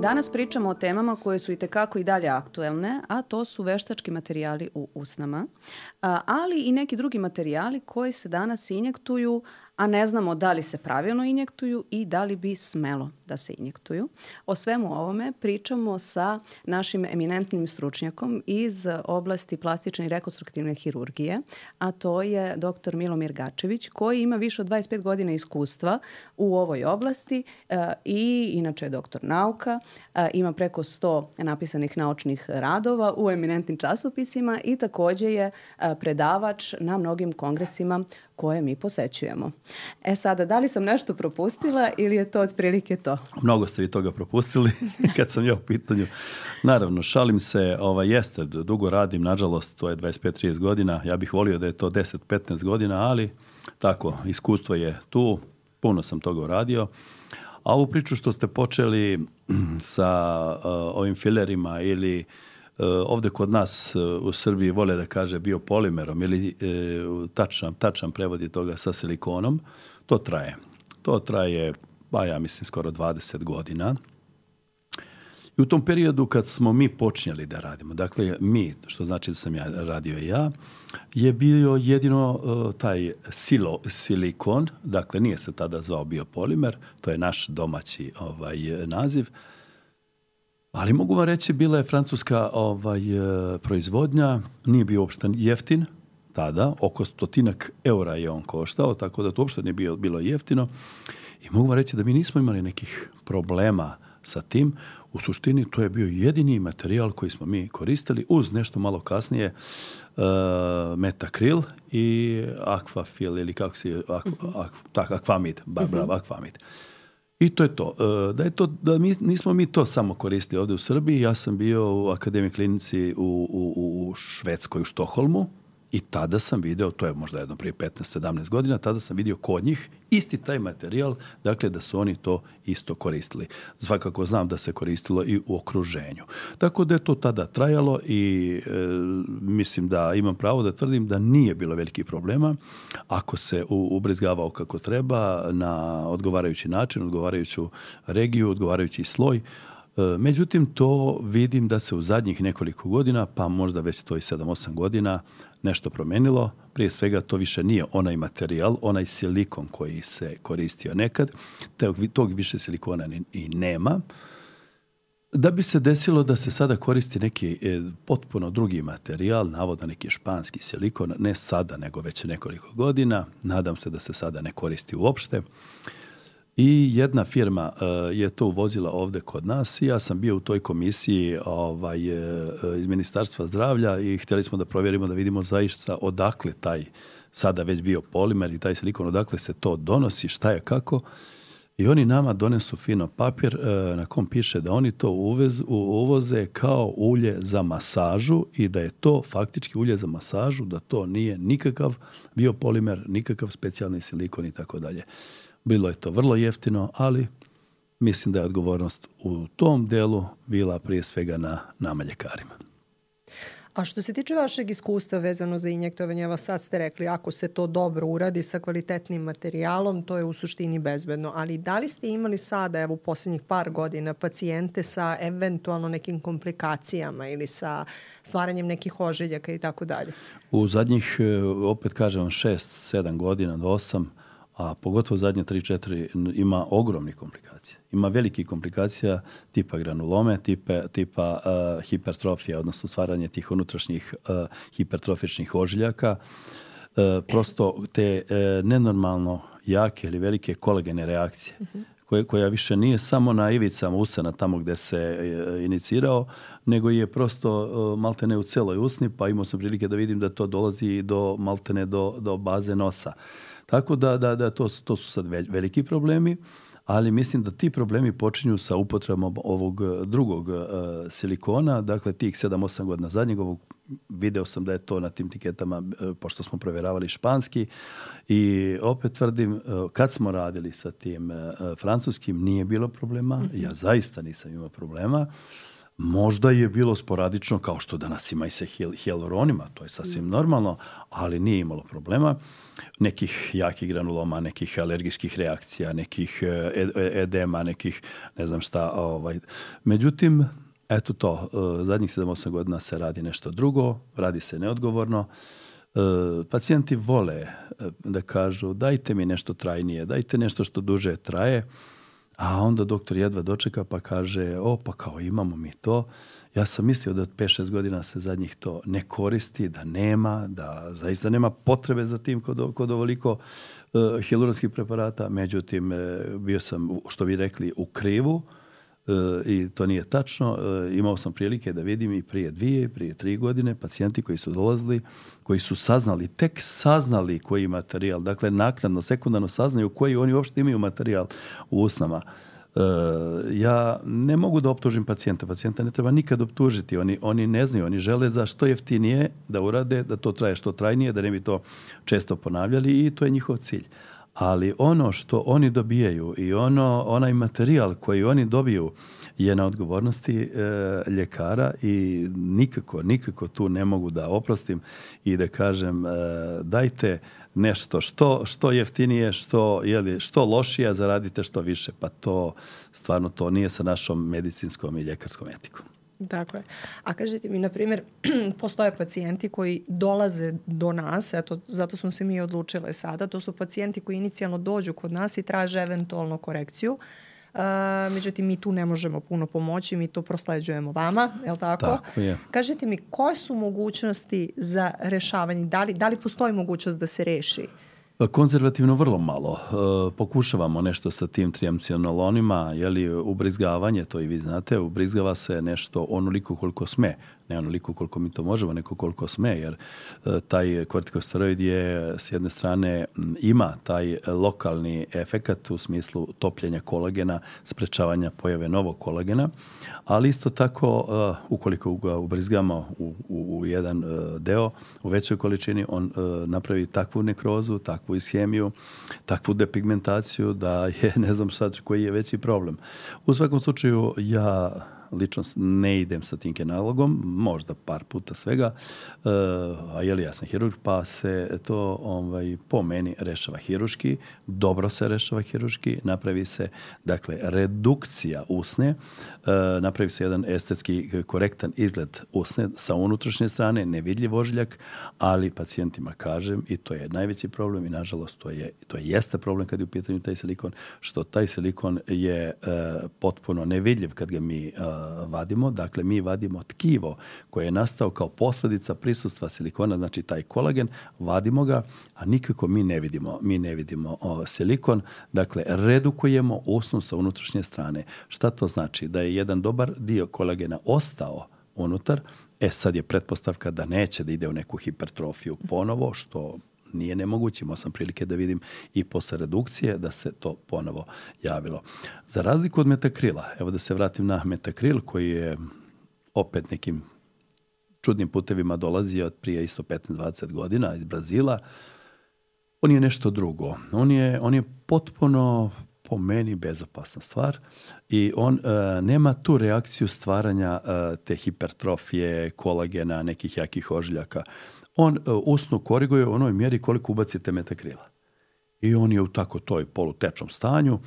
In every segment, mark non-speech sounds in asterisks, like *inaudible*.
Danas pričamo o temama koje su i tekako i dalje aktuelne, a to su veštački materijali u usnama, ali i neki drugi materijali koji se danas injektuju, a ne znamo da li se pravilno injektuju i da li bi smelo da se injektuju. O svemu ovome pričamo sa našim eminentnim stručnjakom iz oblasti plastične i rekonstruktivne hirurgije, a to je dr. Milomir Gačević, koji ima više od 25 godina iskustva u ovoj oblasti e, i inače je doktor nauka, e, ima preko 100 napisanih naučnih radova u eminentnim časopisima i takođe je e, predavač na mnogim kongresima koje mi posećujemo. E sada, da li sam nešto propustila ili je to otprilike to? Mnogo ste vi toga propustili *laughs* kad sam ja u pitanju. Naravno, šalim se, ovaj, jeste, dugo radim, nažalost, to je 25-30 godina. Ja bih volio da je to 10-15 godina, ali tako, iskustvo je tu, puno sam toga uradio. A ovu priču što ste počeli *clears throat* sa eh, ovim filerima ili E, ovdje kod nas e, u Srbiji vole da kaže biopolimerom ili e, tačan, tačan prevodi toga sa silikonom, to traje. To traje, pa ja mislim, skoro 20 godina. I u tom periodu kad smo mi počinjali da radimo, dakle mi, što znači da sam ja radio ja, je bio jedino taj silo, silikon, dakle nije se tada zvao biopolimer, to je naš domaći ovaj, naziv, ali mogu vam reći, bila je francuska ovaj, eh, proizvodnja, nije bio uopšte jeftin tada, oko stotinak eura je on koštao, tako da to uopšte nije bio, bilo jeftino. I mogu vam reći da mi nismo imali nekih problema sa tim. U suštini to je bio jedini materijal koji smo mi koristili uz nešto malo kasnije eh, metakril i akvafil ili kako se akva, mhm. tak, akvamid, bar mm akvamid. I to je to. E, da, je to, da mi, nismo mi to samo koristili ovdje u Srbiji. Ja sam bio u Akademiji klinici u, u, u Švedskoj, u Štoholmu i tada sam video, to je možda jedno prije 15-17 godina, tada sam vidio kod njih isti taj materijal, dakle da su oni to isto koristili. Svakako znam da se koristilo i u okruženju. Tako da je to tada trajalo i e, mislim da imam pravo da tvrdim da nije bilo velikih problema ako se ubrizgavao kako treba na odgovarajući način, odgovarajuću regiju, odgovarajući sloj, E, međutim, to vidim da se u zadnjih nekoliko godina, pa možda već to i 7-8 godina, nešto promijenilo. Prije svega to više nije onaj materijal, onaj silikon koji se koristio nekad. Tog više silikona i nema. Da bi se desilo da se sada koristi neki e, potpuno drugi materijal, navodno neki španski silikon, ne sada nego već nekoliko godina, nadam se da se sada ne koristi uopšte. I jedna firma e, je to uvozila ovdje kod nas i ja sam bio u toj komisiji ovaj, e, iz Ministarstva zdravlja i htjeli smo da provjerimo da vidimo zaista odakle taj sada već bio polimer i taj silikon, odakle se to donosi, šta je kako. I oni nama donesu fino papir e, na kom piše da oni to uvez, uvoze kao ulje za masažu i da je to faktički ulje za masažu, da to nije nikakav biopolimer, nikakav specijalni silikon i tako dalje. Bilo je to vrlo jeftino, ali mislim da je odgovornost u tom delu bila prije svega na nama ljekarima. A što se tiče vašeg iskustva vezano za injektovanje, evo sad ste rekli ako se to dobro uradi sa kvalitetnim materijalom, to je u suštini bezbedno. Ali da li ste imali sada, evo u posljednjih par godina, pacijente sa eventualno nekim komplikacijama ili sa stvaranjem nekih ožiljaka i tako dalje? U zadnjih, e, opet kažem, šest, sedam godina, do osam, a pogotovo zadnje 3-4 ima ogromnih komplikacija. Ima velikih komplikacija tipa granulome, tipa e, hipertrofija, odnosno stvaranje tih unutrašnjih e, hipertrofičnih ožiljaka. E, prosto te nenormalno jake ili velike kolagene reakcije mhm. koja više nije samo na ivicama usana tamo gdje se inicirao, nego je prosto maltene u celoj usni, pa imao sam prilike da vidim da to dolazi do maltene do, do baze nosa. Tako da, da, da to, to su sad veliki problemi, ali mislim da ti problemi počinju sa upotrebom ovog e, drugog e, silikona, dakle tih 7-8 godina zadnjeg ovog video sam da je to na tim tiketama, e, pošto smo provjeravali španski i opet tvrdim, kad smo radili sa tim francuskim nije bilo problema, mhm. ja zaista nisam imao problema, Možda je bilo sporadično, kao što danas ima i sa hialuronima, to je sasvim mm. normalno, ali nije imalo problema. Nekih jakih granuloma, nekih alergijskih reakcija, nekih e, e, e, edema, nekih ne znam šta. Ovaj. Međutim, eto to, zadnjih 7-8 godina se radi nešto drugo, radi se neodgovorno. Pacijenti vole da kažu dajte mi nešto trajnije, dajte nešto što duže traje. A onda doktor jedva dočeka pa kaže, o pa kao imamo mi to. Ja sam mislio da od 5-6 godina se zadnjih to ne koristi, da nema, da zaista nema potrebe za tim kod, kod ovoliko uh, hiluronskih preparata. Međutim, e, bio sam, što vi rekli, u krivu i to nije tačno. E, imao sam prilike da vidim i prije dvije, prije tri godine pacijenti koji su dolazili, koji su saznali, tek saznali koji materijal, dakle naknadno, sekundarno saznaju koji oni uopšte imaju materijal u usnama. E, ja ne mogu da optužim pacijenta, pacijenta ne treba nikad optužiti, oni, oni ne znaju, oni žele za što jeftinije da urade, da to traje što trajnije, da ne bi to često ponavljali i to je njihov cilj ali ono što oni dobijaju i ono, onaj materijal koji oni dobiju je na odgovornosti e, ljekara i nikako, nikako tu ne mogu da oprostim i da kažem e, dajte nešto što, što jeftinije, što, što lošije, a zaradite što više. Pa to, stvarno to nije sa našom medicinskom i ljekarskom etikom. Tako je. A kažete mi, na primjer, *clears throat* postoje pacijenti koji dolaze do nas, eto, zato smo se mi odlučile sada, to su pacijenti koji inicijalno dođu kod nas i traže eventualno korekciju. Uh, međutim, mi tu ne možemo puno pomoći, mi to prosleđujemo vama, je li tako? Tako je. Kažete mi, koje su mogućnosti za rešavanje? Da li, postoji mogućnost da se reši? Konzervativno vrlo malo. E, pokušavamo nešto sa tim triamcinolonima, je li ubrizgavanje, to i vi znate, ubrizgava se nešto onoliko koliko sme ne onoliko koliko mi to možemo, neko koliko sme, jer e, taj kortikosteroid je s jedne strane ima taj lokalni efekat u smislu topljenja kolagena, sprečavanja pojave novog kolagena, ali isto tako e, ukoliko ga ubrizgamo u, u, jedan e, deo, u većoj količini on napravi takvu nekrozu, takvu ishemiju, takvu depigmentaciju da je *laughs* ne znam sad koji je veći problem. U svakom slučaju ja ličnost, ne idem sa tim kenalogom, možda par puta svega, e, a je li ja sam hirurg, pa se to ovaj, po meni rešava hiruški, dobro se rešava hiruški, napravi se dakle redukcija usne, e, napravi se jedan estetski korektan izgled usne sa unutrašnje strane, nevidljiv ožiljak, ali pacijentima kažem i to je najveći problem i nažalost to je to jeste problem kad je u pitanju taj silikon, što taj silikon je e, potpuno nevidljiv kad ga mi vadimo, dakle mi vadimo tkivo koje je nastao kao posljedica prisustva silikona, znači taj kolagen, vadimo ga, a nikako mi ne vidimo, mi ne vidimo o, silikon, dakle redukujemo osnu sa unutrašnje strane. Šta to znači? Da je jedan dobar dio kolagena ostao unutar, E sad je pretpostavka da neće da ide u neku hipertrofiju ponovo, što nije nemoguće, imao sam prilike da vidim i posle redukcije da se to ponovo javilo. Za razliku od metakrila, evo da se vratim na metakril koji je opet nekim čudnim putevima dolazio od prije isto 15-20 godina iz Brazila, on je nešto drugo. On je, on je potpuno po meni bezopasna stvar i on e, nema tu reakciju stvaranja e, te hipertrofije, kolagena, nekih jakih ožljaka on e, usnu koriguje u onoj mjeri koliko ubacite metakrila. I on je u tako toj polutečnom stanju,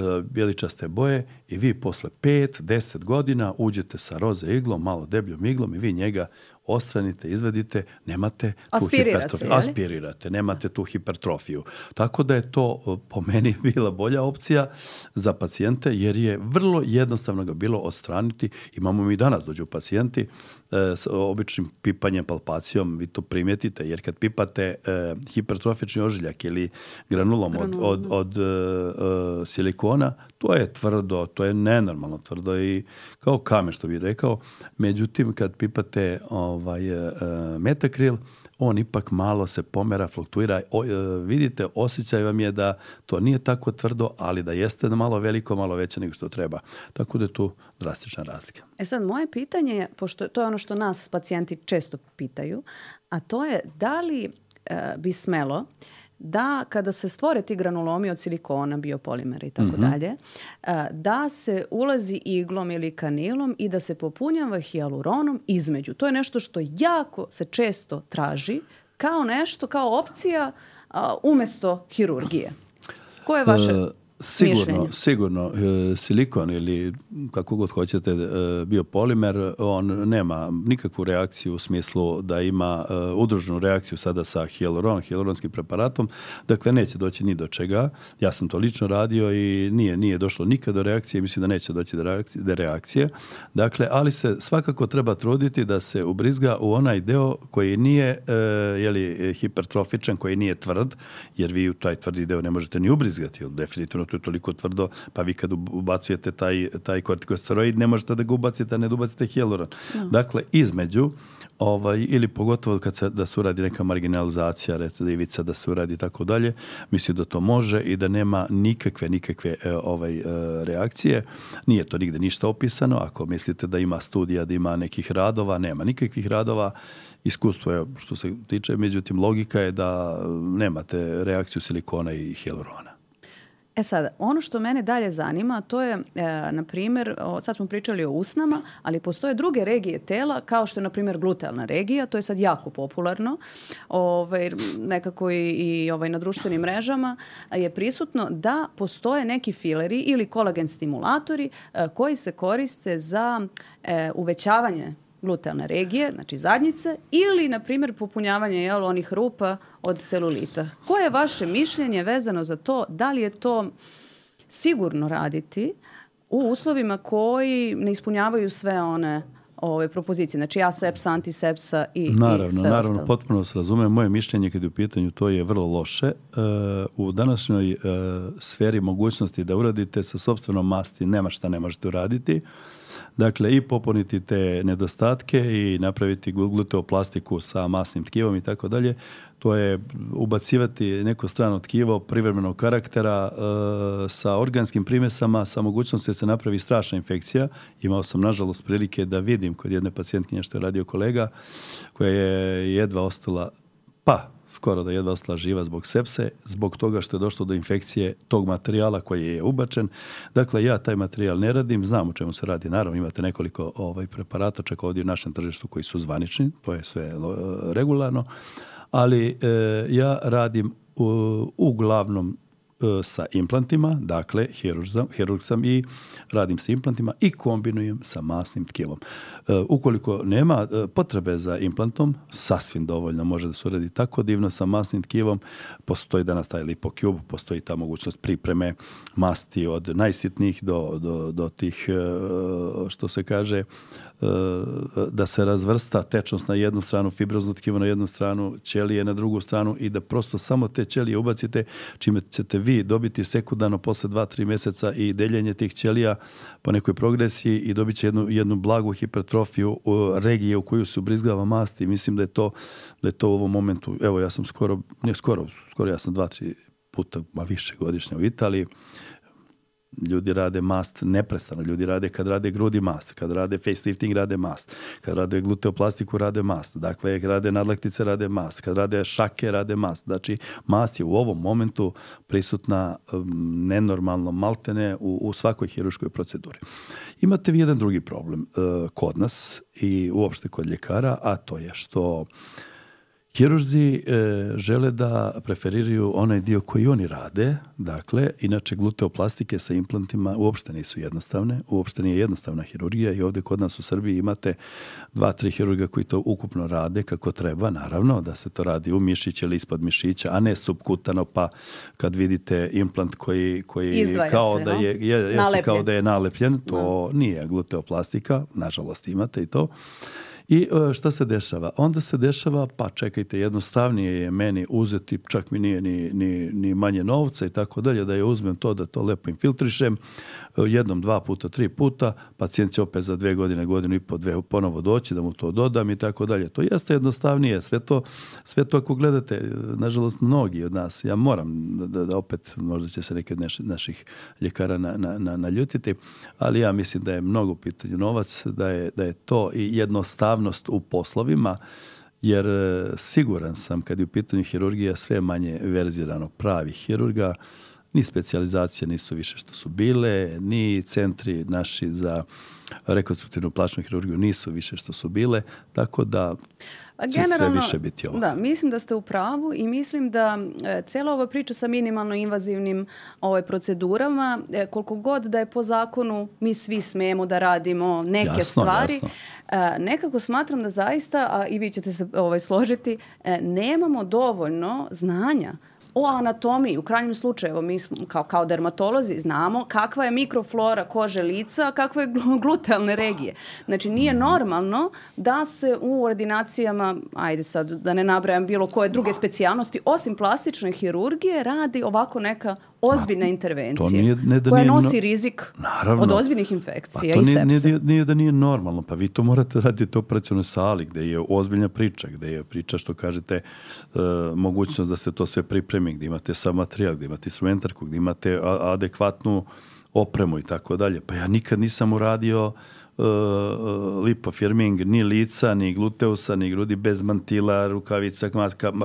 E, bjeličaste boje i vi posle 5 deset godina uđete sa roze iglom, malo debljom iglom i vi njega ostranite, izvedite, nemate tu hipertrofiju. Aspirirate, nemate tu hipertrofiju. Tako da je to e, po meni *laughs* bila bolja opcija za pacijente jer je vrlo jednostavno ga bilo odstraniti. Imamo mi danas dođu pacijenti e, s običnim pipanjem, palpacijom, vi to primijetite jer kad pipate e, hipertrofični ožiljak ili granulom, od, od, od to je tvrdo, to je nenormalno tvrdo i kao kamen što bi rekao. Međutim, kad pipate ovaj, e, metakril, on ipak malo se pomera, fluktuira. E, vidite, osjećaj vam je da to nije tako tvrdo, ali da jeste malo veliko, malo veće nego što treba. Tako da je tu drastična razlika. E sad, moje pitanje je, pošto to je ono što nas pacijenti često pitaju, a to je da li e, bi smelo da kada se stvore ti granulomi od silikona, biopolimera i tako mhm. dalje, eh, da se ulazi iglom ili kanilom i da se popunjava hialuronom između. To je nešto što jako se često traži kao nešto, kao opcija eh, umjesto hirurgije. Koje je vaše... Eh, Sigurno, sigurno. E, silikon ili kako god hoćete e, biopolimer, on nema nikakvu reakciju u smislu da ima e, udruženu reakciju sada sa hialuron, hialuronskim preparatom, dakle neće doći ni do čega. Ja sam to lično radio i nije, nije došlo nikad do reakcije, mislim da neće doći do reakcije, reakcije. Dakle, ali se svakako treba truditi da se ubrizga u onaj deo koji nije je li hipertrofičan, koji nije tvrd, jer vi u taj tvrdi deo ne možete ni ubrizgati, definitivno to je toliko tvrdo, pa vi kad ubacujete taj, taj kortikosteroid, ne možete da ga ubacite, a ne da ubacite hijaluron. Dakle, između, ovaj, ili pogotovo kad se, da se uradi neka marginalizacija, recimo da se uradi i tako dalje, mislim da to može i da nema nikakve, nikakve e, ovaj, e, reakcije. Nije to nigde ništa opisano, ako mislite da ima studija, da ima nekih radova, nema nikakvih radova, iskustvo je što se tiče, međutim logika je da e, nemate reakciju silikona i hialurona. E sad, ono što mene dalje zanima, to je, e, na primjer, sad smo pričali o usnama, ali postoje druge regije tela, kao što je, na primjer, glutealna regija, to je sad jako popularno, ovaj, nekako i, i ovaj, na društvenim mrežama je prisutno da postoje neki fileri ili kolagen stimulatori e, koji se koriste za e, uvećavanje glutealne regije, znači zadnjice, ili, na primjer, popunjavanje jel, onih rupa od celulita. Koje je vaše mišljenje vezano za to da li je to sigurno raditi u uslovima koji ne ispunjavaju sve one ove propozicije. Znači aseps, antisepsa i, naravno, i sve Naravno, naravno, potpuno se razumem. Moje mišljenje kad je u pitanju to je vrlo loše. E, u današnjoj e, sferi mogućnosti da uradite sa sobstvenom masti nema šta ne možete uraditi. Dakle, i popuniti te nedostatke i napraviti gluteoplastiku sa masnim tkivom i tako dalje. To je ubacivati neko strano tkivo privremenog karaktera e, sa organskim primjesama sa mogućnosti da se napravi strašna infekcija. Imao sam nažalost prilike da vidim kod jedne pacijentkinje što je radio kolega koja je jedva ostala pa skoro da jedva ostala živa zbog sepse, zbog toga što je došlo do infekcije tog materijala koji je ubačen. Dakle, ja taj materijal ne radim, znam o čemu se radi. Naravno, imate nekoliko ovaj, preparata, čak ovdje u našem tržištu koji su zvanični, to je sve eh, regularno, ali eh, ja radim uglavnom E, sa implantima, dakle hirurg sam i radim sa implantima i kombinujem sa masnim tkivom. E, ukoliko nema e, potrebe za implantom, sasvim dovoljno može da se uredi tako divno sa masnim tkivom. Postoji danas taj LipoCube, postoji ta mogućnost pripreme masti od najsitnijih do, do, do tih, što se kaže, da se razvrsta tečnost na jednu stranu, fibrozno tkivo na jednu stranu, ćelije na drugu stranu i da prosto samo te ćelije ubacite čime ćete vi vi dobiti sekundarno posle 2-3 mjeseca i deljenje tih ćelija po nekoj progresiji i dobit će jednu, jednu blagu hipertrofiju u regije u koju se brizgava masti. Mislim da je to, da je to u ovom momentu, evo ja sam skoro, ne skoro, skoro ja sam 2-3 puta, ma više godišnje u Italiji ljudi rade mast neprestano, ljudi rade kad rade grudi mast, kad rade facelifting rade mast, kad rade gluteoplastiku rade mast, dakle kad rade nadlaktice rade mast, kad rade šake rade mast, znači mast je u ovom momentu prisutna nenormalno maltene u, u svakoj hiruškoj proceduri. Imate vi jedan drugi problem e, kod nas i uopšte kod ljekara, a to je što Hirurzi e, žele da preferiraju onaj dio koji oni rade, dakle, inače gluteoplastike sa implantima uopšte nisu jednostavne, uopšte nije jednostavna hirurgija i ovdje kod nas u Srbiji imate dva, tri hirurga koji to ukupno rade kako treba, naravno, da se to radi u mišiće ili ispod mišića, a ne subkutano, pa kad vidite implant koji, koji kao, da je, je kao da je nalepljen, to nije gluteoplastika, nažalost imate i to. I e, šta se dešava? Onda se dešava, pa čekajte, jednostavnije je meni uzeti, čak mi nije ni, ni, ni manje novca i tako dalje, da je uzmem to, da to lepo infiltrišem, e, jednom, dva puta, tri puta, pacijent će opet za dve godine, godinu i po, dve ponovo doći, da mu to dodam i tako dalje. To jeste jednostavnije, sve to, sve to ako gledate, e, nažalost, mnogi od nas, ja moram da, da opet, možda će se neki od naših ljekara na, na, na, naljutiti, ali ja mislim da je mnogo pitanje novac, da je, da je to i jednostavno u poslovima, jer e, siguran sam kad je u pitanju hirurgija sve manje verzirano pravih hirurga, ni specijalizacije nisu više što su bile, ni centri naši za rekonstruktivnu plačnu hirurgiju nisu više što su bile, tako da pa sve više biti ovo. Da, mislim da ste u pravu i mislim da e, cijela ova priča sa minimalno invazivnim ovaj, procedurama, e, koliko god da je po zakonu mi svi smemo da radimo neke stvari, e, nekako smatram da zaista, a i vi ćete se ovaj, složiti, nemamo dovoljno znanja o anatomiji, u krajnjem slučaju, evo mi smo, kao, kao dermatolozi znamo kakva je mikroflora kože lica, kakve glutalne regije. Znači nije normalno da se u ordinacijama, ajde sad da ne nabrajam bilo koje druge specijalnosti, osim plastične hirurgije, radi ovako neka ozbiljne pa, intervencija nije, ne nosi rizik od ozbiljnih infekcija pa i nije, sepse. Nije, nije, da nije normalno, pa vi to morate *laughs* raditi u operacijalnoj sali gdje je ozbiljna priča, gdje je priča što kažete e, mogućnost da se to sve pripremi, gdje imate sam materijal, gdje imate instrumentarku, gdje imate adekvatnu opremu i tako dalje. Pa ja nikad nisam uradio E, e, lipofirming, ni lica, ni gluteusa, ni grudi bez mantila, rukavica,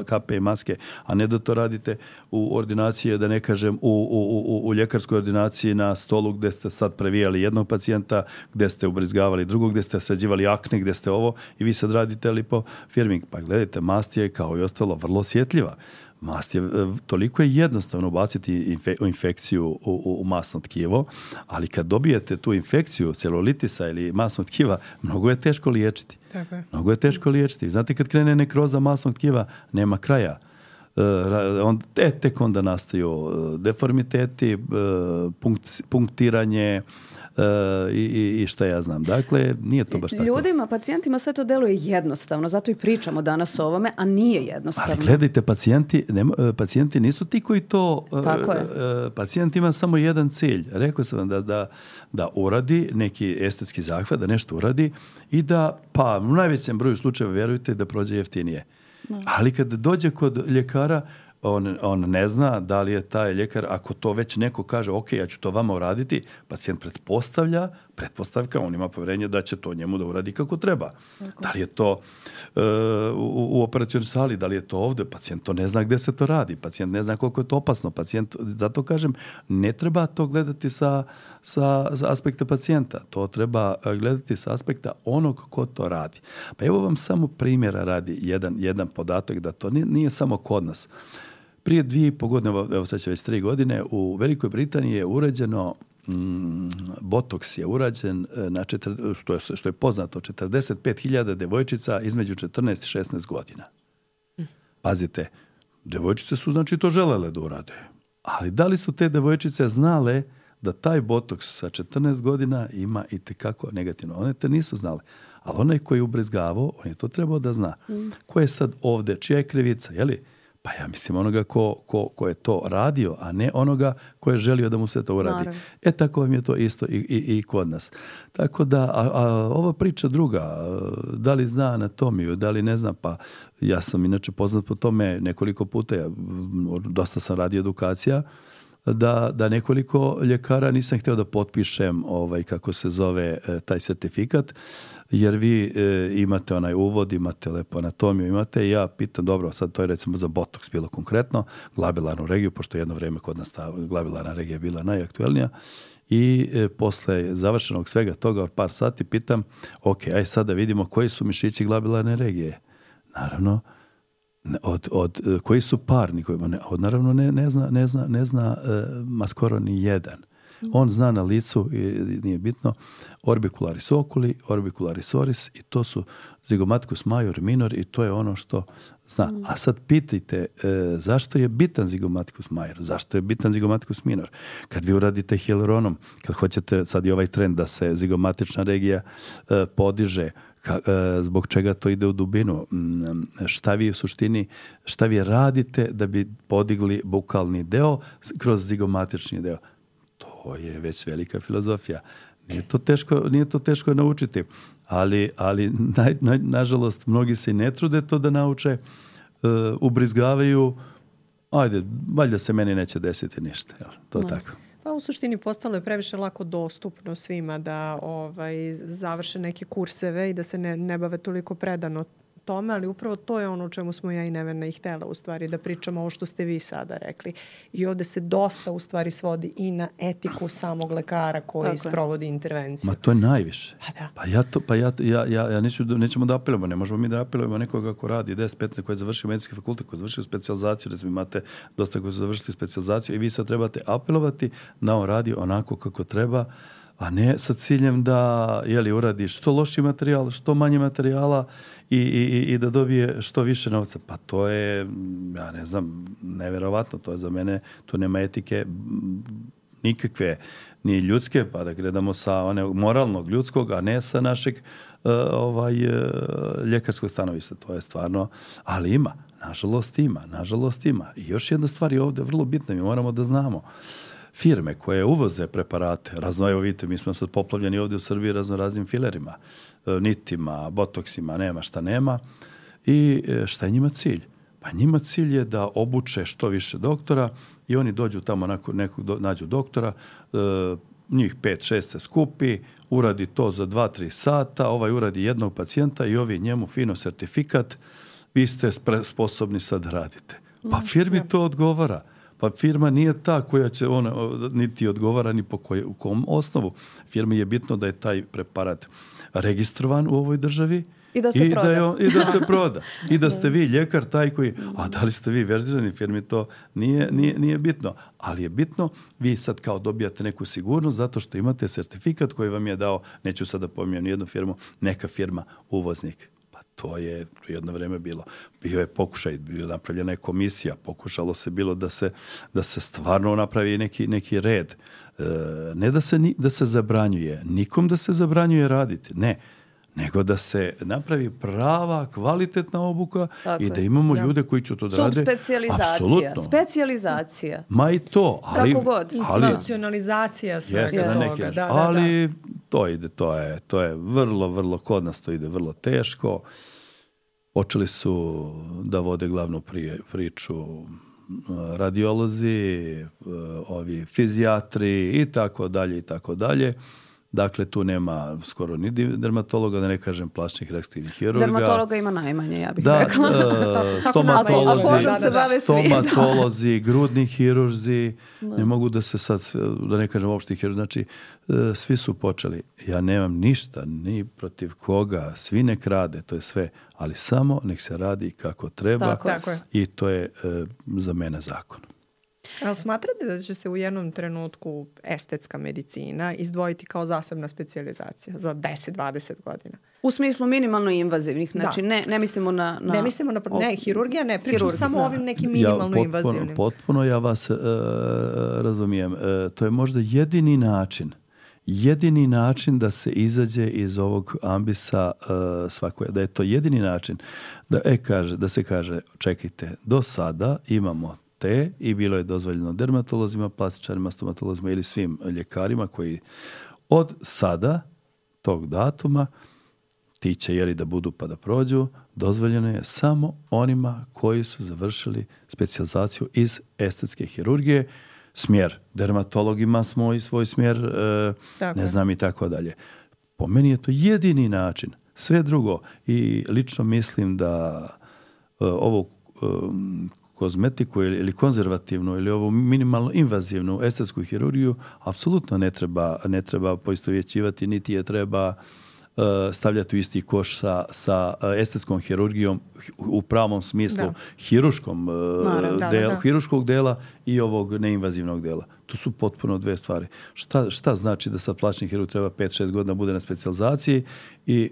kape i maske, a ne da to radite u ordinaciji, da ne kažem u, u, u, u ljekarskoj ordinaciji na stolu gdje ste sad previjali jednog pacijenta, gdje ste ubrizgavali drugog, gdje ste sređivali akne, gdje ste ovo i vi sad radite lipofirming. Pa gledajte, mast je kao i ostalo vrlo osjetljiva. Mast je, e, toliko je jednostavno baciti infekciju u, u, u, masno tkivo, ali kad dobijete tu infekciju celulitisa ili masno tkiva, mnogo je teško liječiti. Tako je. Mnogo je teško liječiti. Znate kad krene nekroza masnog tkiva, nema kraja. Eh, e, tek onda nastaju eh, deformiteti, eh, punktiranje, i, i šta ja znam. Dakle, nije to baš tako. Ljudima, pacijentima sve to deluje jednostavno, zato i pričamo danas o ovome, a nije jednostavno. Ali gledajte, pacijenti, pacijenti nisu ti koji to... Tako je. pacijent ima samo jedan cilj. Rekao sam vam da, da, da uradi neki estetski zahvat, da nešto uradi i da, pa u najvećem broju slučajeva, vjerujte, da prođe jeftinije. Ali kad dođe kod ljekara, on, on ne zna da li je taj ljekar, ako to već neko kaže, ok, ja ću to vama uraditi, pacijent pretpostavlja pretpostavka, on ima povjerenje da će to njemu da uradi kako treba. Da li je to e, u, u operacijalnoj sali, da li je to ovdje, pacijent to ne zna gdje se to radi, pacijent ne zna koliko je to opasno, pacijent, zato kažem, ne treba to gledati sa, sa, aspekta pacijenta, to treba e, gledati sa aspekta onog ko to radi. Pa evo vam samo primjera radi jedan, jedan podatak da to nije, samo kod nas. Prije dvije i po godine, evo sad će već tri godine, u Velikoj Britaniji je uređeno Mm, botoks je urađen e, na što, je, što je poznato 45.000 devojčica između 14 i 16 godina. Pazite, devojčice su znači to želele da urade. Ali da li su te devojčice znale da taj botoks sa 14 godina ima i kako negativno. One te nisu znale. Ali onaj koji je ubrizgavao, on je to trebao da zna. Mm. Ko je sad ovdje, čija je krivica, je li? Pa ja mislim onoga ko, ko, je to radio, a ne onoga ko je želio da mu se to uradi. E tako vam je to isto i, i, kod nas. Tako da, a, a, ova priča druga, e, da li zna anatomiju, da li ne zna, pa ja sam inače poznat po tome nekoliko puta, ja, dosta sam radio edukacija, da, da nekoliko ljekara nisam htio da potpišem ovaj, kako se zove e, taj certifikat, jer vi e, imate onaj uvod, imate lepo anatomiju, imate ja pitam, dobro, sad to je recimo za botoks bilo konkretno, glabilarnu regiju, pošto jedno vrijeme kod nas ta glabilarna regija bila najaktuelnija, i e, posle završenog svega toga od par sati pitam, ok, aj sad da vidimo koji su mišići glabilarne regije. Naravno, od, od, e, koji su parni koji, od naravno ne, ne zna, ne zna, ne zna e, ma skoro ni jedan on zna na licu, nije bitno, orbicularis oculi, orbicularis oris i to su zigomaticus major minor i to je ono što zna. Mm. A sad pitajte e, zašto je bitan zigomaticus major, zašto je bitan zigomaticus minor. Kad vi uradite hialuronom, kad hoćete sad i ovaj trend da se zigomatična regija podiže E, zbog čega to ide u dubinu, mm, šta vi u suštini, šta vi radite da bi podigli bukalni deo kroz zigomatični deo. To je već velika filozofija. Nije to teško, nije to teško naučiti, ali, ali nažalost mnogi se ne trude to da nauče, e, ubrizgavaju, ajde, valjda se meni neće desiti ništa. To je tako. Pa u suštini postalo je previše lako dostupno svima da ovaj, završe neke kurseve i da se ne, ne bave toliko predano tome, ali upravo to je ono o čemu smo ja i Nevena i htela u stvari da pričamo ovo što ste vi sada rekli. I ovde se dosta u stvari svodi i na etiku samog lekara koji Tako sprovodi intervenciju. Ma to je najviše. Pa, pa ja, to, pa ja, ja, ja, ja neću, nećemo da apelujemo, ne možemo mi da apelujemo nekoga ko radi 10-15 koji je završio medicinski fakultet, koji je završio specializaciju, recimo imate dosta koji su završili specializaciju i vi sad trebate apelovati na on radi onako kako treba a ne sa ciljem da li uradi što loši materijal, što manje materijala i, i, i da dobije što više novca. Pa to je, ja ne znam, neverovatno, to je za mene, tu nema etike nikakve, ni ljudske, pa da gledamo sa one moralnog ljudskog, a ne sa našeg e, ovaj, e, ljekarskog stanovišta. To je stvarno, ali ima, nažalost ima, nažalost ima. I još jedna stvar je ovdje vrlo bitna, mi moramo da znamo firme koje uvoze preparate, razno, evo vidite, mi smo sad poplavljeni ovdje u Srbiji raznim filerima, e, nitima, botoksima, nema šta nema. I e, šta je njima cilj? Pa njima cilj je da obuče što više doktora i oni dođu tamo, nakon nekog nađu doktora, e, njih pet, šest se skupi, uradi to za 2-3 sata, ovaj uradi jednog pacijenta i ovi njemu fino sertifikat, vi ste sposobni sad radite. Pa firmi to odgovara. Pa firma nije ta koja će ona niti odgovara ni po koje, u kom osnovu. Firmi je bitno da je taj preparat registrovan u ovoj državi, i da se I proda. Da I da se *laughs* proda. I da ste vi ljekar taj koji... A da li ste vi verzirani firmi, to nije, nije, nije, bitno. Ali je bitno, vi sad kao dobijate neku sigurnost zato što imate certifikat koji vam je dao, neću sada pomijem jednu firmu, neka firma uvoznik to je jedno vrijeme bilo. Bio je pokušaj, bila napravljena je komisija, pokušalo se bilo da se, da se stvarno napravi neki, neki red. E, ne da se, da se zabranjuje, nikom da se zabranjuje raditi, ne nego da se napravi prava, kvalitetna obuka i da imamo ljude koji će to da rade. Subspecijalizacija, specijalizacija. Ma i to. Ali, Kako god. Institucionalizacija ali to ide, to je, to je vrlo, vrlo, kod nas to ide vrlo teško. Počeli su da vode glavnu priču eh, radiolozi, eh, ovi fizijatri i tako dalje i tako dalje. Dakle, tu nema skoro ni dermatologa, da ne kažem plašnih reaktivnih hirurga. Dermatologa ima najmanje, ja bih da, rekla. E, *laughs* da, stomatolozi, stomatolozi grudni hirurzi, ne mogu da se sad, da ne kažem opšti hirurzi, znači e, svi su počeli. Ja nemam ništa, ni protiv koga, svi nek rade, to je sve, ali samo nek se radi kako treba i to je e, za mene zakon. A smatrate da će se u jednom trenutku estetska medicina izdvojiti kao zasebna specijalizacija za 10-20 godina? U smislu minimalno invazivnih, znači ne, ne mislimo na, na... Ne mislimo na... Ne, hirurgija ne, pričam samo ovim nekim minimalno ja, potpuno, invazivnim. Potpuno ja vas e, razumijem. E, to je možda jedini način jedini način da se izađe iz ovog ambisa uh, da je to jedini način da, e, kaže, da se kaže čekajte, do sada imamo i bilo je dozvoljeno dermatolozima, plastičarima, stomatolozima ili svim ljekarima koji od sada tog datuma ti će jeli da budu pa da prođu, dozvoljeno je samo onima koji su završili specijalizaciju iz estetske hirurgije, smjer dermatologima smo i svoj smjer, e, ne znam i tako dalje. Po meni je to jedini način, sve drugo i lično mislim da e, ovo e, kozmetiku ili konzervativnu ili ovu minimalno invazivnu estetsku hirurgiju apsolutno ne treba, ne treba poistovjećivati niti je treba e, stavljati u isti koš sa, sa e, estetskom hirurgijom u pravom smislu hiruškom e, dela i ovog neinvazivnog dela. To su potpuno dve stvari. Šta, šta znači da sad plaćni hirurg treba 5-6 godina bude na specijalizaciji i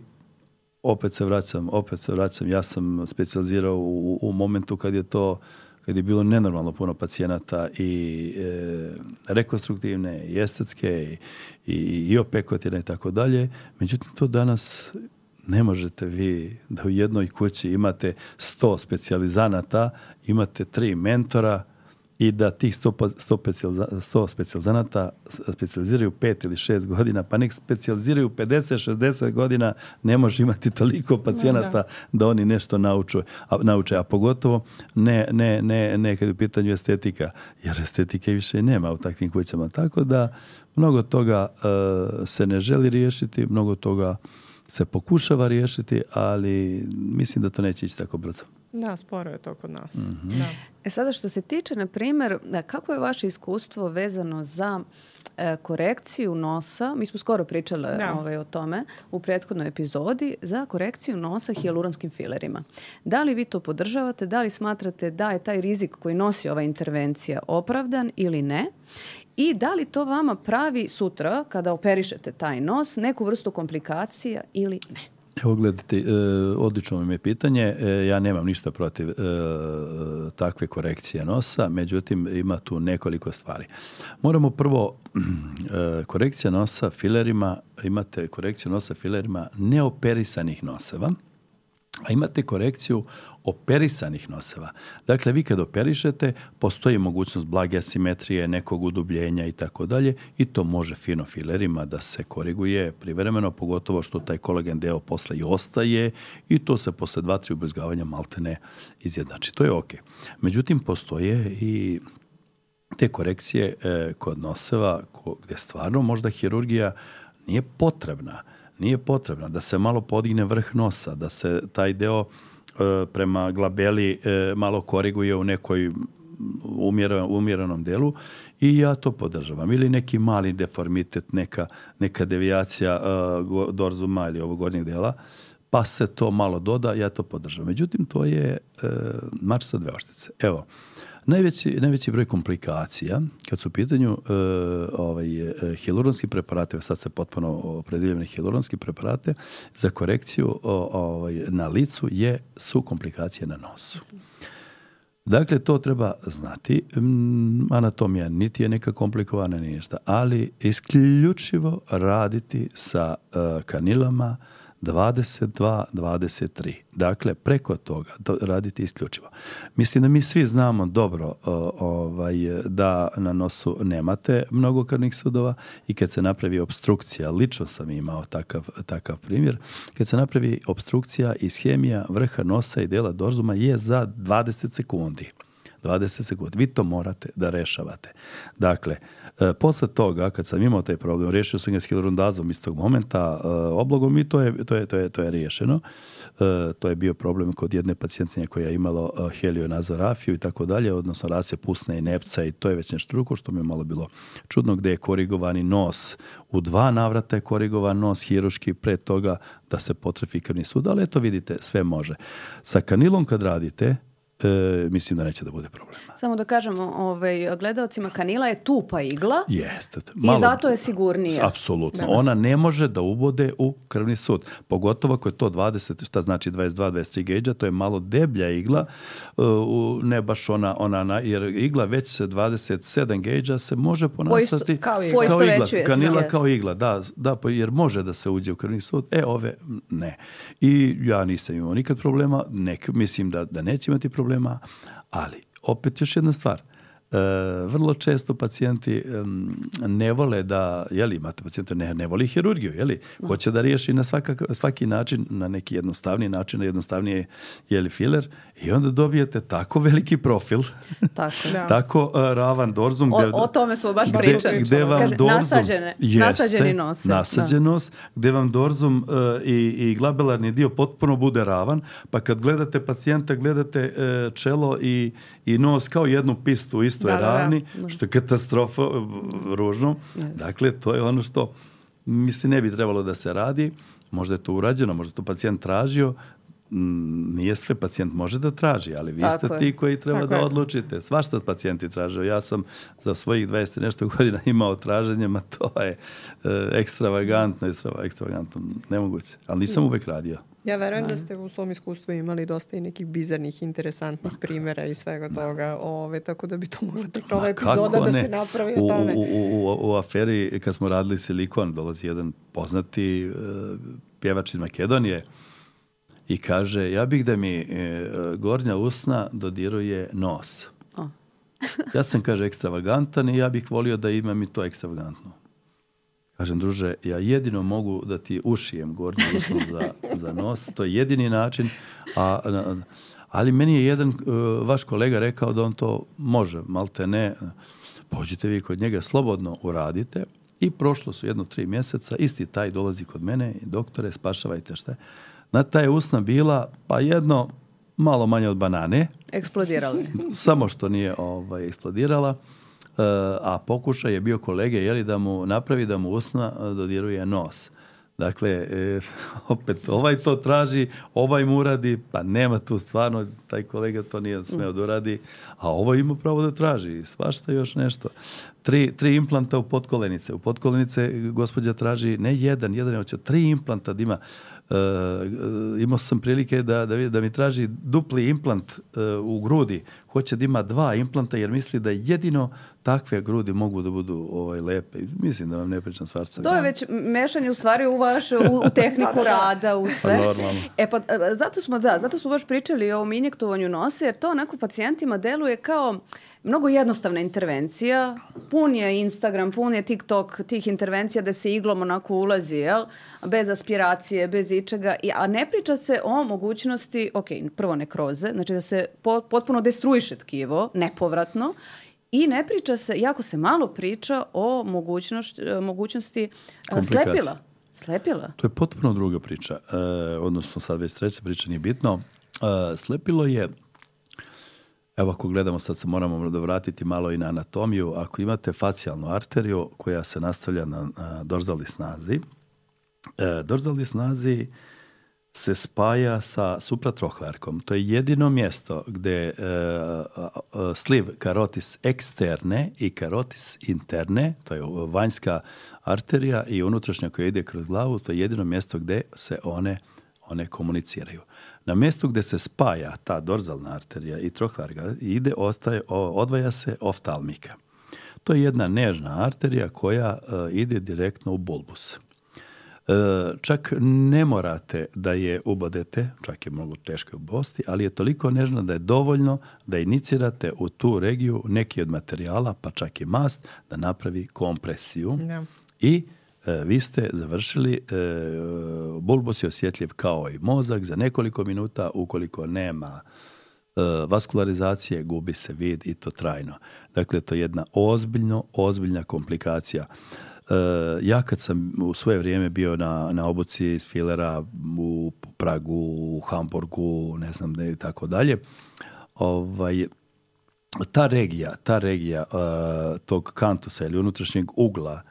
opet se vraćam, opet se vraćam. Ja sam specijalizirao u, u momentu kad je to kad je bilo nenormalno puno pacijenata i e, rekonstruktivne i estetske i, i, i opekotine i tako dalje. Međutim, to danas ne možete vi da u jednoj kući imate 100 specijalizanata, imate tri mentora, i da tih 100 pa, specijalizanata specijaliziraju 5 ili 6 godina, pa nek specijaliziraju 50-60 godina, ne može imati toliko pacijenata da, oni nešto nauče, a, nauče, a pogotovo ne, ne, kad je u pitanju estetika, jer estetike više nema u takvim kućama. Tako da mnogo toga e, se ne želi riješiti, mnogo toga se pokušava riješiti, ali mislim da to neće ići tako brzo. Da, sporo je to kod nas. Mhm. Da. E sada što se tiče, na primjer, kako je vaše iskustvo vezano za e, korekciju nosa, mi smo skoro pričali ovaj, o tome u prethodnoj epizodi, za korekciju nosa hijaluronskim filerima. Da li vi to podržavate, da li smatrate da je taj rizik koji nosi ova intervencija opravdan ili ne? I da li to vama pravi sutra, kada operišete taj nos, neku vrstu komplikacija ili ne? Evo gledajte, e, odlično mi je pitanje. E, ja nemam ništa protiv e, takve korekcije nosa, međutim ima tu nekoliko stvari. Moramo prvo, korekcija nosa filerima, imate korekciju nosa filerima neoperisanih noseva, a imate korekciju operisanih noseva. Dakle, vi kad operišete, postoji mogućnost blage asimetrije, nekog udubljenja i tako dalje i to može fino filerima da se koriguje privremeno, pogotovo što taj kolagen deo posle i ostaje i to se posle dva, tri ubrizgavanja maltene izjednači. To je ok. Međutim, postoje i te korekcije e, kod noseva gdje stvarno možda hirurgija nije potrebna nije potrebna, da se malo podigne vrh nosa, da se taj deo e, prema glabeli e, malo koriguje u nekoj umjerenom delu i ja to podržavam. Ili neki mali deformitet, neka, neka devijacija dorzu e, dorzuma ili ovog gornjeg dela, pa se to malo doda, ja to podržavam. Međutim, to je mač sa dve oštice. Evo, Najveći, najveći broj komplikacija, kad su u pitanju e, ovaj, e, hiluronski preparate, sad se potpuno opredivljene hiluronski preparate, za korekciju ovaj, na licu je, su komplikacije na nosu. Dakle, to treba znati. Anatomija niti je neka komplikovana, ništa, ali isključivo raditi sa e, kanilama, 22, 23. Dakle, preko toga raditi isključivo. Mislim da mi svi znamo dobro ovaj, da na nosu nemate mnogokrnih sudova i kad se napravi obstrukcija, lično sam imao takav, takav primjer, kad se napravi obstrukcija i ishemija vrha nosa i dela dorzuma je za 20 sekundi. 20 sekundi. Vi to morate da rešavate. Dakle, e, posle toga, kad sam imao taj problem, rješio sam ga s hilorundazom iz tog momenta, e, oblogom i to je, to je, to je, to je riješeno. E, to je bio problem kod jedne pacijentinje koja je imala e, helionazorafiju i tako dalje, odnosno rase pusne i nepca i to je već nešto drugo što mi je malo bilo čudno gdje je korigovani nos. U dva navrata je korigovan nos hiruški pre toga da se potrefi krvni sud, ali eto vidite, sve može. Sa kanilom kad radite, mislim uh, da neće da bude problema. Samo da kažemo ovaj, gledalcima, kanila je tupa igla Jeste, malo, i zato je sigurnija. Apsolutno. Ona ne može da ubode u krvni sud. Pogotovo ako je to 20, šta znači 22, 23 geđa, to je malo deblja igla, e, ne baš ona, ona jer igla već se 27 geđa se može ponasati kao, igla. kao igla. Kanila kao igla, da, da, jer može da se uđe u krvni sud. E, ove ne. I ja nisam imao nikad problema, mislim da, da neće imati problema, ali opet još jedna stvar. E, vrlo često pacijenti ne vole da, li imate pacijenta, ne, ne voli hirurgiju, je li hoće da riješi na svakak, svaki način, na neki jednostavniji način, na jednostavnije, li filer, i onda dobijete tako veliki profil, *laughs* tako, tako e, ravan dorzum. O, o, tome smo baš gde, pričali. vam Kaže, dorzum, nasađeni nos. nos, gde vam dorzum e, i, i glabelarni dio potpuno bude ravan, pa kad gledate pacijenta, gledate čelo i, i nos kao jednu pistu u istoj ravni, što je katastrofa ružno. Dakle, to je ono što mislim ne bi trebalo da se radi. Možda je to urađeno, možda je to pacijent tražio, mm, nije sve pacijent može da traži, ali vi ste ti koji treba da odlučite. Svašta pacijenti tražio Ja sam za svojih 20 nešto godina *laughs* imao traženje, ma to je e, ekstravagantno, ekstravagantno, nemoguće. Ali nisam mm. uvek radio. Ja verujem da ste u svom iskustvu imali dosta i nekih bizarnih, interesantnih primjera i svega toga. Ove, ovaj, tako da bi to mogla tako epizoda da se napravi U, aferi kad smo radili Silikon, dolazi jedan poznati e, pjevač iz Makedonije i kaže, ja bih da mi e, gornja usna dodiruje nos. ja sam, kaže, ekstravagantan i ja bih volio da imam i to ekstravagantno. Kažem, druže, ja jedino mogu da ti ušijem gornju usnu za, za nos, to je jedini način, a, ali meni je jedan e, vaš kolega rekao da on to može, malte ne, pođite vi kod njega, slobodno uradite. I prošlo su jedno tri mjeseca, isti taj dolazi kod mene, doktore, spašavajte šta je. Na ta je usna bila, pa jedno malo manje od banane. Eksplodirala. Samo što nije ovaj, eksplodirala. Eh, a pokušaj je bio kolege jeli da mu napravi da mu usna eh, dodiruje nos. Dakle, eh, *laughs* opet, ovaj to traži, ovaj mu uradi, pa nema tu stvarno, taj kolega to nije smeo da uradi, a ovo ovaj ima pravo da traži, svašta još nešto. Tri, tri implanta u potkolenice. U potkolenice gospođa traži ne jedan, jedan, hoće tri implanta da ima. Eh, imao sam prilike da, da, da mi traži dupli implant eh, u grudi. Hoće da ima dva implanta jer misli da jedino takve grudi mogu da budu ovaj, lepe. Mislim da vam ne pričam stvarca. To je već mešanje u stvari u vaš, u, tehniku *laughs* pa rada, u pa sve. E pa eh, zato smo, da, zato smo baš pričali o ovom injektovanju nose jer to onako pacijentima deluje kao mnogo jednostavna intervencija, pun je Instagram, pun je TikTok tih intervencija da se iglom onako ulazi, jel? Bez aspiracije, bez ičega, I, a ne priča se o mogućnosti, ok, prvo kroze, znači da se potpuno destruiše tkivo, nepovratno, i ne priča se, jako se malo priča o e, mogućnosti e, slepila. Slepila. To je potpuno druga priča, e, odnosno sad već treća priča, nije bitno. E, slepilo je Evo ako gledamo, sad se moramo vratiti malo i na anatomiju. Ako imate facijalnu arteriju koja se nastavlja na, dorzali snazi, e, dorzali snazi se spaja sa supratrohlarkom. To je jedino mjesto gdje e, sliv karotis eksterne i karotis interne, to je vanjska arterija i unutrašnja koja ide kroz glavu, to je jedino mjesto gdje se one, one komuniciraju. Na mjestu gdje se spaja ta dorzalna arterija i trohlarga ide, ostaje, odvaja se oftalmika. To je jedna nežna arterija koja e, ide direktno u bulbus. E, čak ne morate da je ubodete, čak je mogu teške bosti, ali je toliko nežna da je dovoljno da inicirate u tu regiju neki od materijala, pa čak i mast, da napravi kompresiju i E, vi ste završili, e, bulbus je osjetljiv kao i mozak, za nekoliko minuta ukoliko nema e, vaskularizacije gubi se vid i to trajno. Dakle, to je jedna ozbiljno, ozbiljna komplikacija. Ja kad sam u svoje vrijeme bio na, na obuci iz filera u Pragu, u Hamburgu, ne znam ne i tako dalje, ovaj, ta regija, ta regija tog kantusa ili unutrašnjeg ugla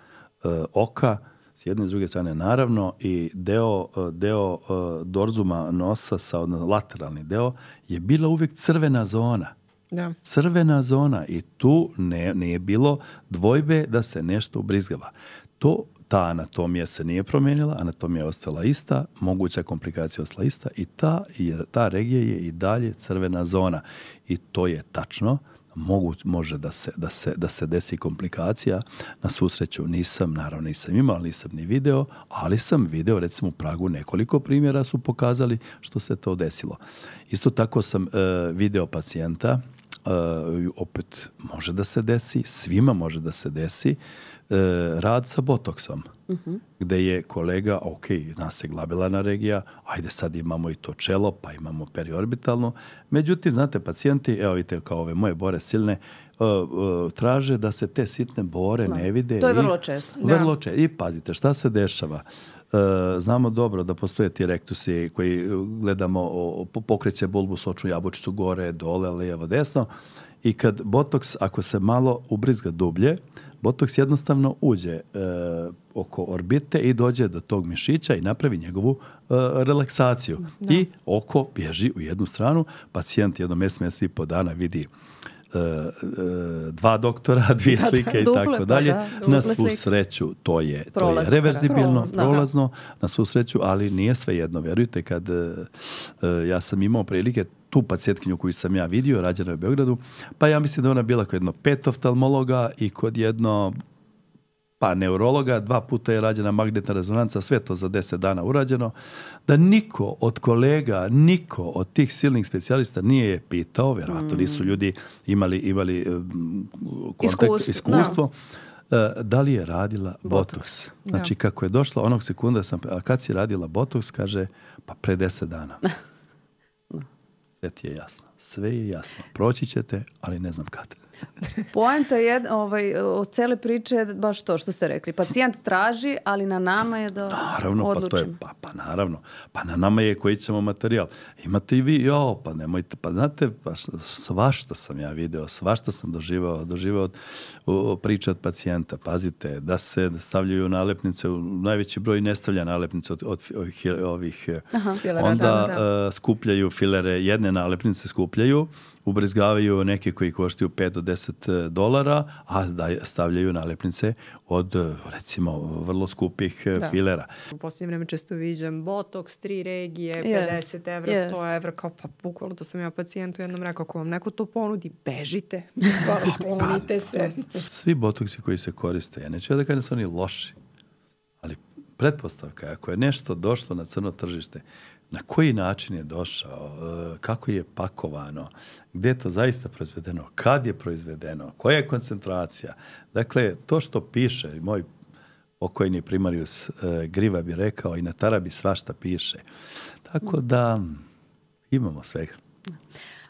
E, oka s jedne i druge strane naravno i deo, e, deo e, dorzuma nosa sa lateralni deo je bila uvijek crvena zona. Da. Crvena zona i tu ne, nije bilo dvojbe da se nešto ubrizgava. To ta anatomija se nije promijenila, anatomija je ostala ista, moguća komplikacija je ostala ista i ta, jer ta regija je i dalje crvena zona. I to je tačno, mogu, može da se, da, se, da se desi komplikacija. Na susreću nisam, naravno nisam imao, nisam ni video, ali sam video recimo u Pragu nekoliko primjera su pokazali što se to desilo. Isto tako sam e, video pacijenta, e, opet može da se desi, svima može da se desi, e, rad sa botoksom gdje gde je kolega, ok, nas je na regija, ajde sad imamo i to čelo, pa imamo periorbitalno. Međutim, znate, pacijenti, evo vidite kao ove moje bore silne, e, e, traže da se te sitne bore ne vide. To je vrlo i, često. Vrlo često. I pazite, šta se dešava? E, znamo dobro da postoje ti rektusi koji gledamo, pokreće bulbus očnu jabučicu gore, dole, lijevo, desno i kad botoks ako se malo ubrizga dublje, Botoks jednostavno uđe e, oko orbite i dođe do tog mišića i napravi njegovu e, relaksaciju. I oko bježi u jednu stranu, pacijent jednom mjesec, mjesec i po dana vidi E, e, dva doktora, *laughs* dvije slike i tako pa dalje. na svu sreću to je, to je reverzibilno, prolazno, na svu sreću, ali nije jedno Vjerujte, kad e, ja sam imao prilike tu pacijentkinju koju sam ja vidio, rađena je u Beogradu, pa ja mislim da ona bila kod jedno pet oftalmologa i kod jedno pa neurologa, dva puta je rađena magnetna rezonanca, sve to za deset dana urađeno, da niko od kolega, niko od tih silnih specijalista nije je pitao, vjerojatno nisu mm. ljudi imali, imali eh, iskustvo, eh, da. li je radila botoks. botoks. Znači, kako je došla, onog sekunda sam, a kad si radila botoks, kaže, pa pre deset dana. *laughs* Sve ti je jasno sve je jasno. Proći ćete, ali ne znam kad. *laughs* Poenta je ovaj, od cele priče je baš to što ste rekli. Pacijent straži, ali na nama je da naravno, Pa, to je, pa, pa naravno, pa na nama je koji ćemo materijal. Imate i vi, jo, pa nemojte, pa znate, pa svašta sam ja video, svašta sam doživao, doživao od, od pacijenta. Pazite, da se stavljaju nalepnice, najveći broj ne stavlja nalepnice od, od, ovih, Aha, onda e, skupljaju filere, jedne nalepnice skup skupljaju, ubrizgavaju neke koji koštaju 5 do 10 e, dolara, a da stavljaju nalepnice od e, recimo vrlo skupih e, da. filera. U posljednje vreme često viđam botoks, tri regije, yes. 50 evra, 100 evra, kao pa bukvalo to sam ja pacijentu jednom rekao, ako vam neko to ponudi, bežite, *laughs* pa, sklonite pa, se. Svi botoksi koji se koriste, ja neću ja da kažem su oni loši, ali pretpostavka je ako je nešto došlo na crno tržište, na koji način je došao, e, kako je pakovano, gdje je to zaista proizvedeno, kad je proizvedeno, koja je koncentracija. Dakle, to što piše, moj pokojni primarius e, Griva bi rekao, i na Tarabi svašta piše. Tako da imamo svega.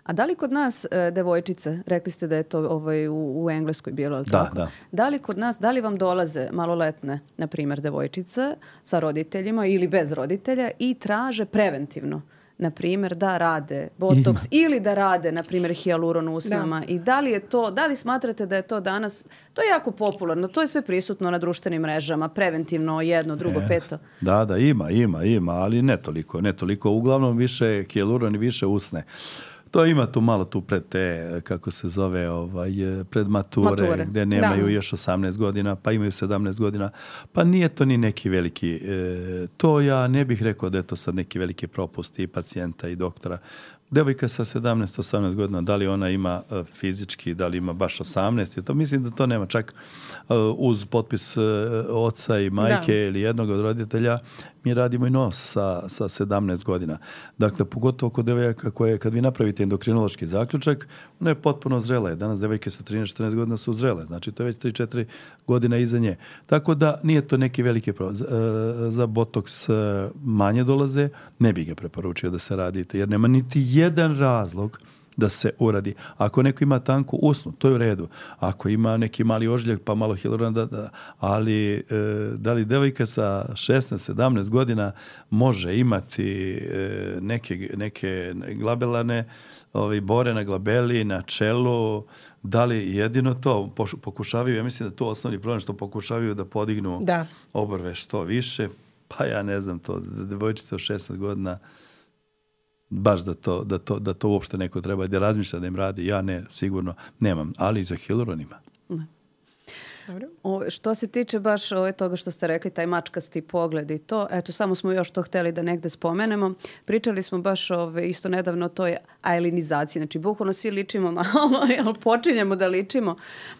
A da li kod nas e, devojčice, rekli ste da je to ovaj, u, Engleskoj bilo, ali da, tako? Da. li kod nas, da li vam dolaze maloletne, na primjer, devojčice sa roditeljima ili bez roditelja i traže preventivno? na primjer, da rade botoks ili da rade, na primjer, hialuron usnama. I da li je to, da li smatrate da je to danas, to je jako popularno, to je sve prisutno na društvenim mrežama, preventivno, jedno, drugo, e, peto. Da, da, ima, ima, ima, ali ne toliko, ne toliko. Uglavnom više hialuron i više usne to ima tu malo tu pred te, kako se zove, ovaj, pred mature, gdje nemaju još 18 godina, pa imaju 17 godina. Pa nije to ni neki veliki, e, to ja ne bih rekao da je to sad neki veliki propust i pacijenta i doktora. Devojka sa 17-18 godina, da li ona ima e, fizički, da li ima baš 18, to mislim da to nema. Čak e, uz potpis oca i majke ili jednog od roditelja mi radimo i nos sa, sa 17 godina. Dakle, pogotovo kod devojaka koje, kad vi napravite endokrinološki zaključak, ona je potpuno zrela. Danas devojke sa 13-14 godina su zrele. Znači, to je već 3-4 godina iza nje. Tako da nije to neki veliki problem. Za, e, za botoks e, manje dolaze, ne bih ga preporučio da se radite, jer nema niti jedan razlog da se uradi. Ako neko ima tanku usnu, to je u redu. Ako ima neki mali ožljak, pa malo hilorona, da, da, ali e, da li devojka sa 16-17 godina može imati e, neke, neke glabelane, ovaj, bore na glabeli, na čelu, da li jedino to pokušavaju, ja mislim da to osnovni problem što pokušavaju da podignu da. obrve što više, pa ja ne znam to, devojčica od 16 godina baš da to, da to, da to uopšte neko treba da razmišlja da im radi. Ja ne, sigurno nemam, ali za hiluron ima. O, što se tiče baš ove toga što ste rekli, taj mačkasti pogled i to, eto, samo smo još to hteli da negde spomenemo. Pričali smo baš ove, isto nedavno o toj ailinizaciji. znači bukvalno svi ličimo malo, *laughs* jel, počinjemo da ličimo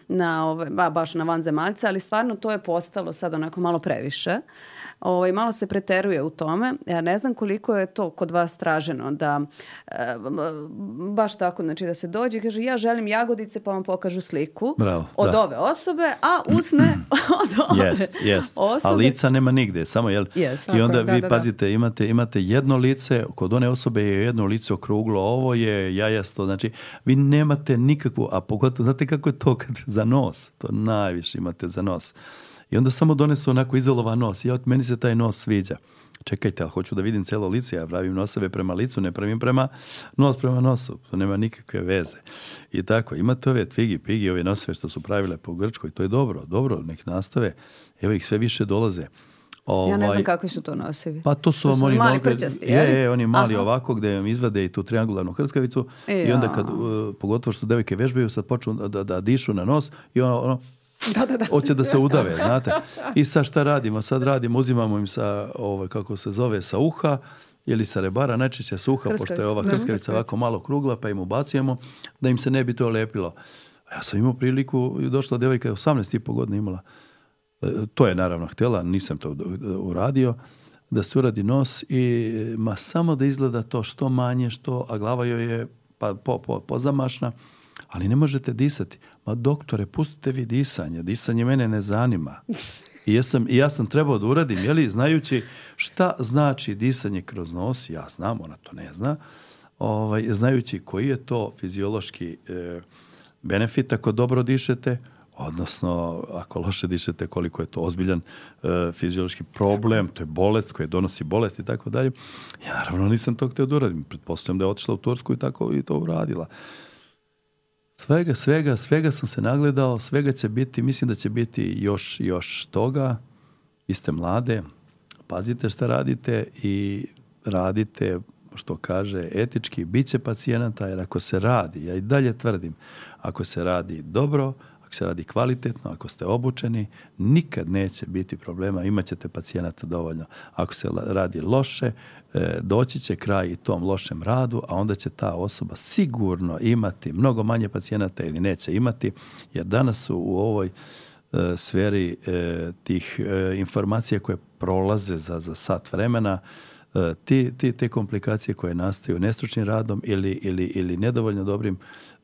na ove, ba, baš na vanzemaljca, ali stvarno to je postalo sad onako malo previše ovaj, malo se preteruje u tome. Ja ne znam koliko je to kod vas straženo da e, baš tako, znači da se dođe i kaže ja želim jagodice pa vam pokažu sliku Bravo, od ove osobe, a usne *clears throat* od ove yes, osobe. A lica nema nigdje, samo jel? Yes, I onda vi pazite, Imate, imate jedno lice, kod one osobe je jedno lice okruglo, ovo je jajasto, znači vi nemate nikakvu, a pogotovo, znate kako je to kad za nos, to najviše imate za nos. I onda samo donesu onako izolova nos. Ja, meni se taj nos sviđa. Čekajte, ali hoću da vidim cijelo lice. Ja pravim noseve prema licu, ne pravim prema nos prema nosu. To nema nikakve veze. I tako, imate ove tvigi, pigi, ove noseve što su pravile po Grčkoj. To je dobro, dobro, nek nastave. Evo ih sve više dolaze. ja ne znam ovaj, kakvi su to nosevi. Pa to su, oni mali prčasti, je, je, oni mali ovako gdje vam izvade i tu triangularnu hrskavicu i onda kad, pogotovo što devojke vežbaju, sad počnu da, da, dišu na nos i ono, ono da, da, hoće da se udave, *laughs* znate. I sad šta radimo? Sad radimo, uzimamo im sa, ovaj, kako se zove, sa uha, ili sa rebara, najčešće suha, pošto je ova krskavica ovako malo krugla, pa im ubacujemo, da im se ne bi to lepilo. Ja sam imao priliku, došla devojka, 18,5 godina imala, e, to je naravno htjela, nisam to uradio, da se uradi nos i ma samo da izgleda to što manje, što, a glava joj je pa, pozamašna, ali ne možete disati ma doktore, pustite vi disanje, disanje mene ne zanima. I ja sam, ja sam trebao da uradim, jeli, znajući šta znači disanje kroz nos, ja znam, ona to ne zna, ovaj, znajući koji je to fiziološki e, benefit ako dobro dišete, odnosno ako loše dišete, koliko je to ozbiljan e, fiziološki problem, to je bolest koja donosi bolest i tako dalje. Ja naravno nisam to htio da uradim, pretpostavljam da je otišla u Tursku i tako i to uradila. Svega, svega, svega sam se nagledao, svega će biti, mislim da će biti još, još toga. Vi ste mlade, pazite što radite i radite, što kaže, etički, bit će pacijenata, jer ako se radi, ja i dalje tvrdim, ako se radi dobro, ako se radi kvalitetno, ako ste obučeni, nikad neće biti problema, imat ćete pacijenata dovoljno. Ako se radi loše, e, doći će kraj i tom lošem radu, a onda će ta osoba sigurno imati mnogo manje pacijenata ili neće imati, jer danas su u ovoj e, sferi e, tih informacija koje prolaze za, za sat vremena, ti, te komplikacije koje nastaju nestručnim radom ili, ili nedovoljno dobrim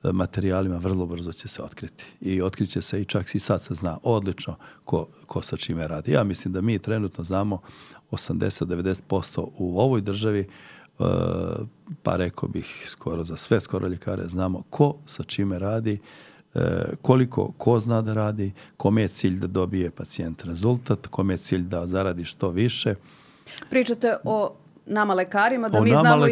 E, materijalima vrlo brzo će se otkriti. I otkriće se i čak i sad se zna odlično ko, ko sa čime radi. Ja mislim da mi trenutno znamo 80-90% u ovoj državi e, pa rekao bih skoro za sve skoro ljekare znamo ko sa čime radi, e, koliko ko zna da radi, kome je cilj da dobije pacijent rezultat, kome je cilj da zaradi što više. Pričate o nama lekarima, da mi znamo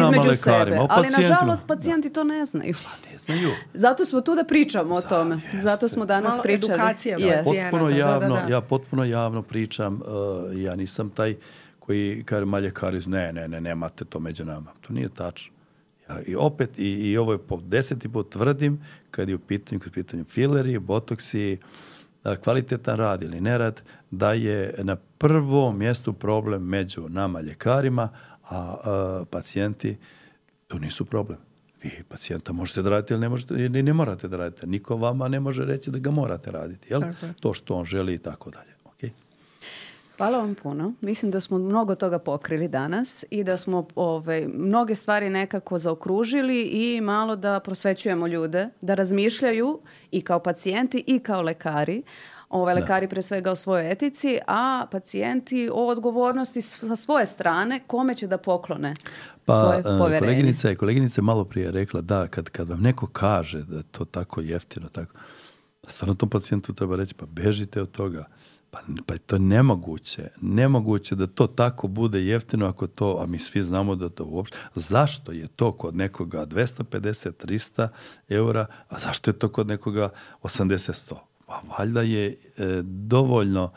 između sebe. o Ali nažalost pacijenti to ne znaju. Pa ne Zato smo tu da pričamo o tome. Zato smo danas pričali. Edukacija potpuno javno, Ja potpuno javno pričam. Uh, ja nisam taj koji kaže ma ljekari, ne, ne, ne, nemate to među nama. To nije tačno. Ja, I opet, i, ovo je po deseti put tvrdim, kad je u pitanju, kad u pitanju fileri, botoksi, E, kvalitetan rad ili nerad, da je na prvom mjestu problem među nama ljekarima, a, e, pacijenti to nisu problem. Vi pacijenta možete da radite ili ne, morate da radite. Niko vama ne može reći da ga morate raditi. Jel? To što on želi i tako dalje. Hvala vam puno. Mislim da smo mnogo toga pokrili danas i da smo ove, ovaj, mnoge stvari nekako zaokružili i malo da prosvećujemo ljude, da razmišljaju i kao pacijenti i kao lekari Ove, ovaj, lekari pre svega o svojoj etici, a pacijenti o odgovornosti sa svoje strane, kome će da poklone pa, svoje e, poverenje? Koleginica je, malo prije rekla da kad, kad vam neko kaže da je to tako jeftino, tako, pa stvarno tom pacijentu treba reći pa bežite od toga. Pa, pa je to nemoguće. Nemoguće da to tako bude jeftino ako to, a mi svi znamo da to uopšte... Zašto je to kod nekoga 250, 300 eura, a zašto je to kod nekoga 80, 100? Pa valjda je e, dovoljno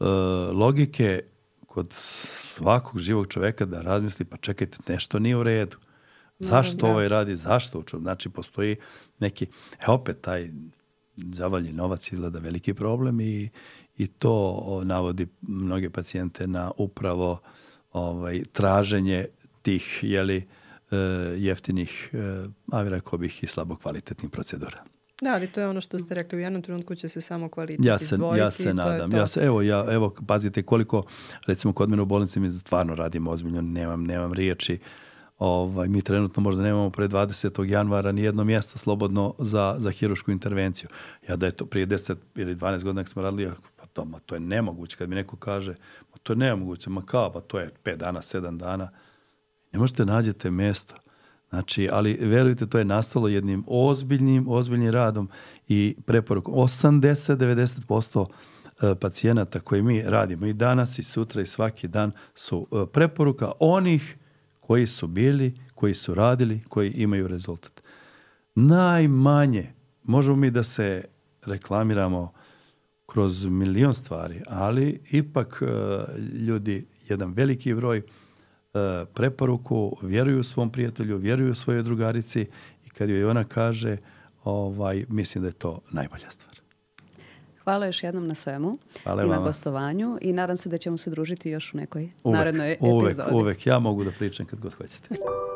e, logike kod svakog živog čovjeka da razmisli pa čekajte, nešto nije u redu. Zašto ovaj radi, zašto učinu? Znači, postoji neki, e opet taj zavalji novac izgleda veliki problem i, i to navodi mnoge pacijente na upravo ovaj, traženje tih jeli, e, jeftinih, e, a rekao bih i slabo kvalitetnih procedura. Da, ali to je ono što ste rekli, u jednom trenutku će se samo kvalitet ja se, izdvojiti. Ja se nadam. Ja evo, ja, evo, pazite koliko, recimo kod mene u bolnici mi stvarno radimo ozbiljno, nemam, nemam riječi. Ovaj, mi trenutno možda nemamo pre 20. januara ni jedno mjesto slobodno za, za hirušku intervenciju. Ja da je to prije 10 ili 12 godina kad smo radili to, to je nemoguće. Kad mi neko kaže, ma to je nemoguće, ma kao, pa to je pet dana, sedam dana. Ne možete nađete mjesto. Znači, ali verujte, to je nastalo jednim ozbiljnim, ozbiljnim radom i preporukom. 80-90% e, pacijenata koji mi radimo i danas i sutra i svaki dan su e, preporuka onih koji su bili, koji su radili, koji imaju rezultat. Najmanje možemo mi da se reklamiramo kroz milion stvari, ali ipak e, ljudi, jedan veliki broj e, preporuku, vjeruju svom prijatelju, vjeruju svojoj drugarici i kad joj ona kaže, ovaj, mislim da je to najbolja stvar. Hvala još jednom na svemu Hvala i na gostovanju i nadam se da ćemo se družiti još u nekoj narednoj epizodi. Uvek, uvek. Ja mogu da pričam kad god hoćete.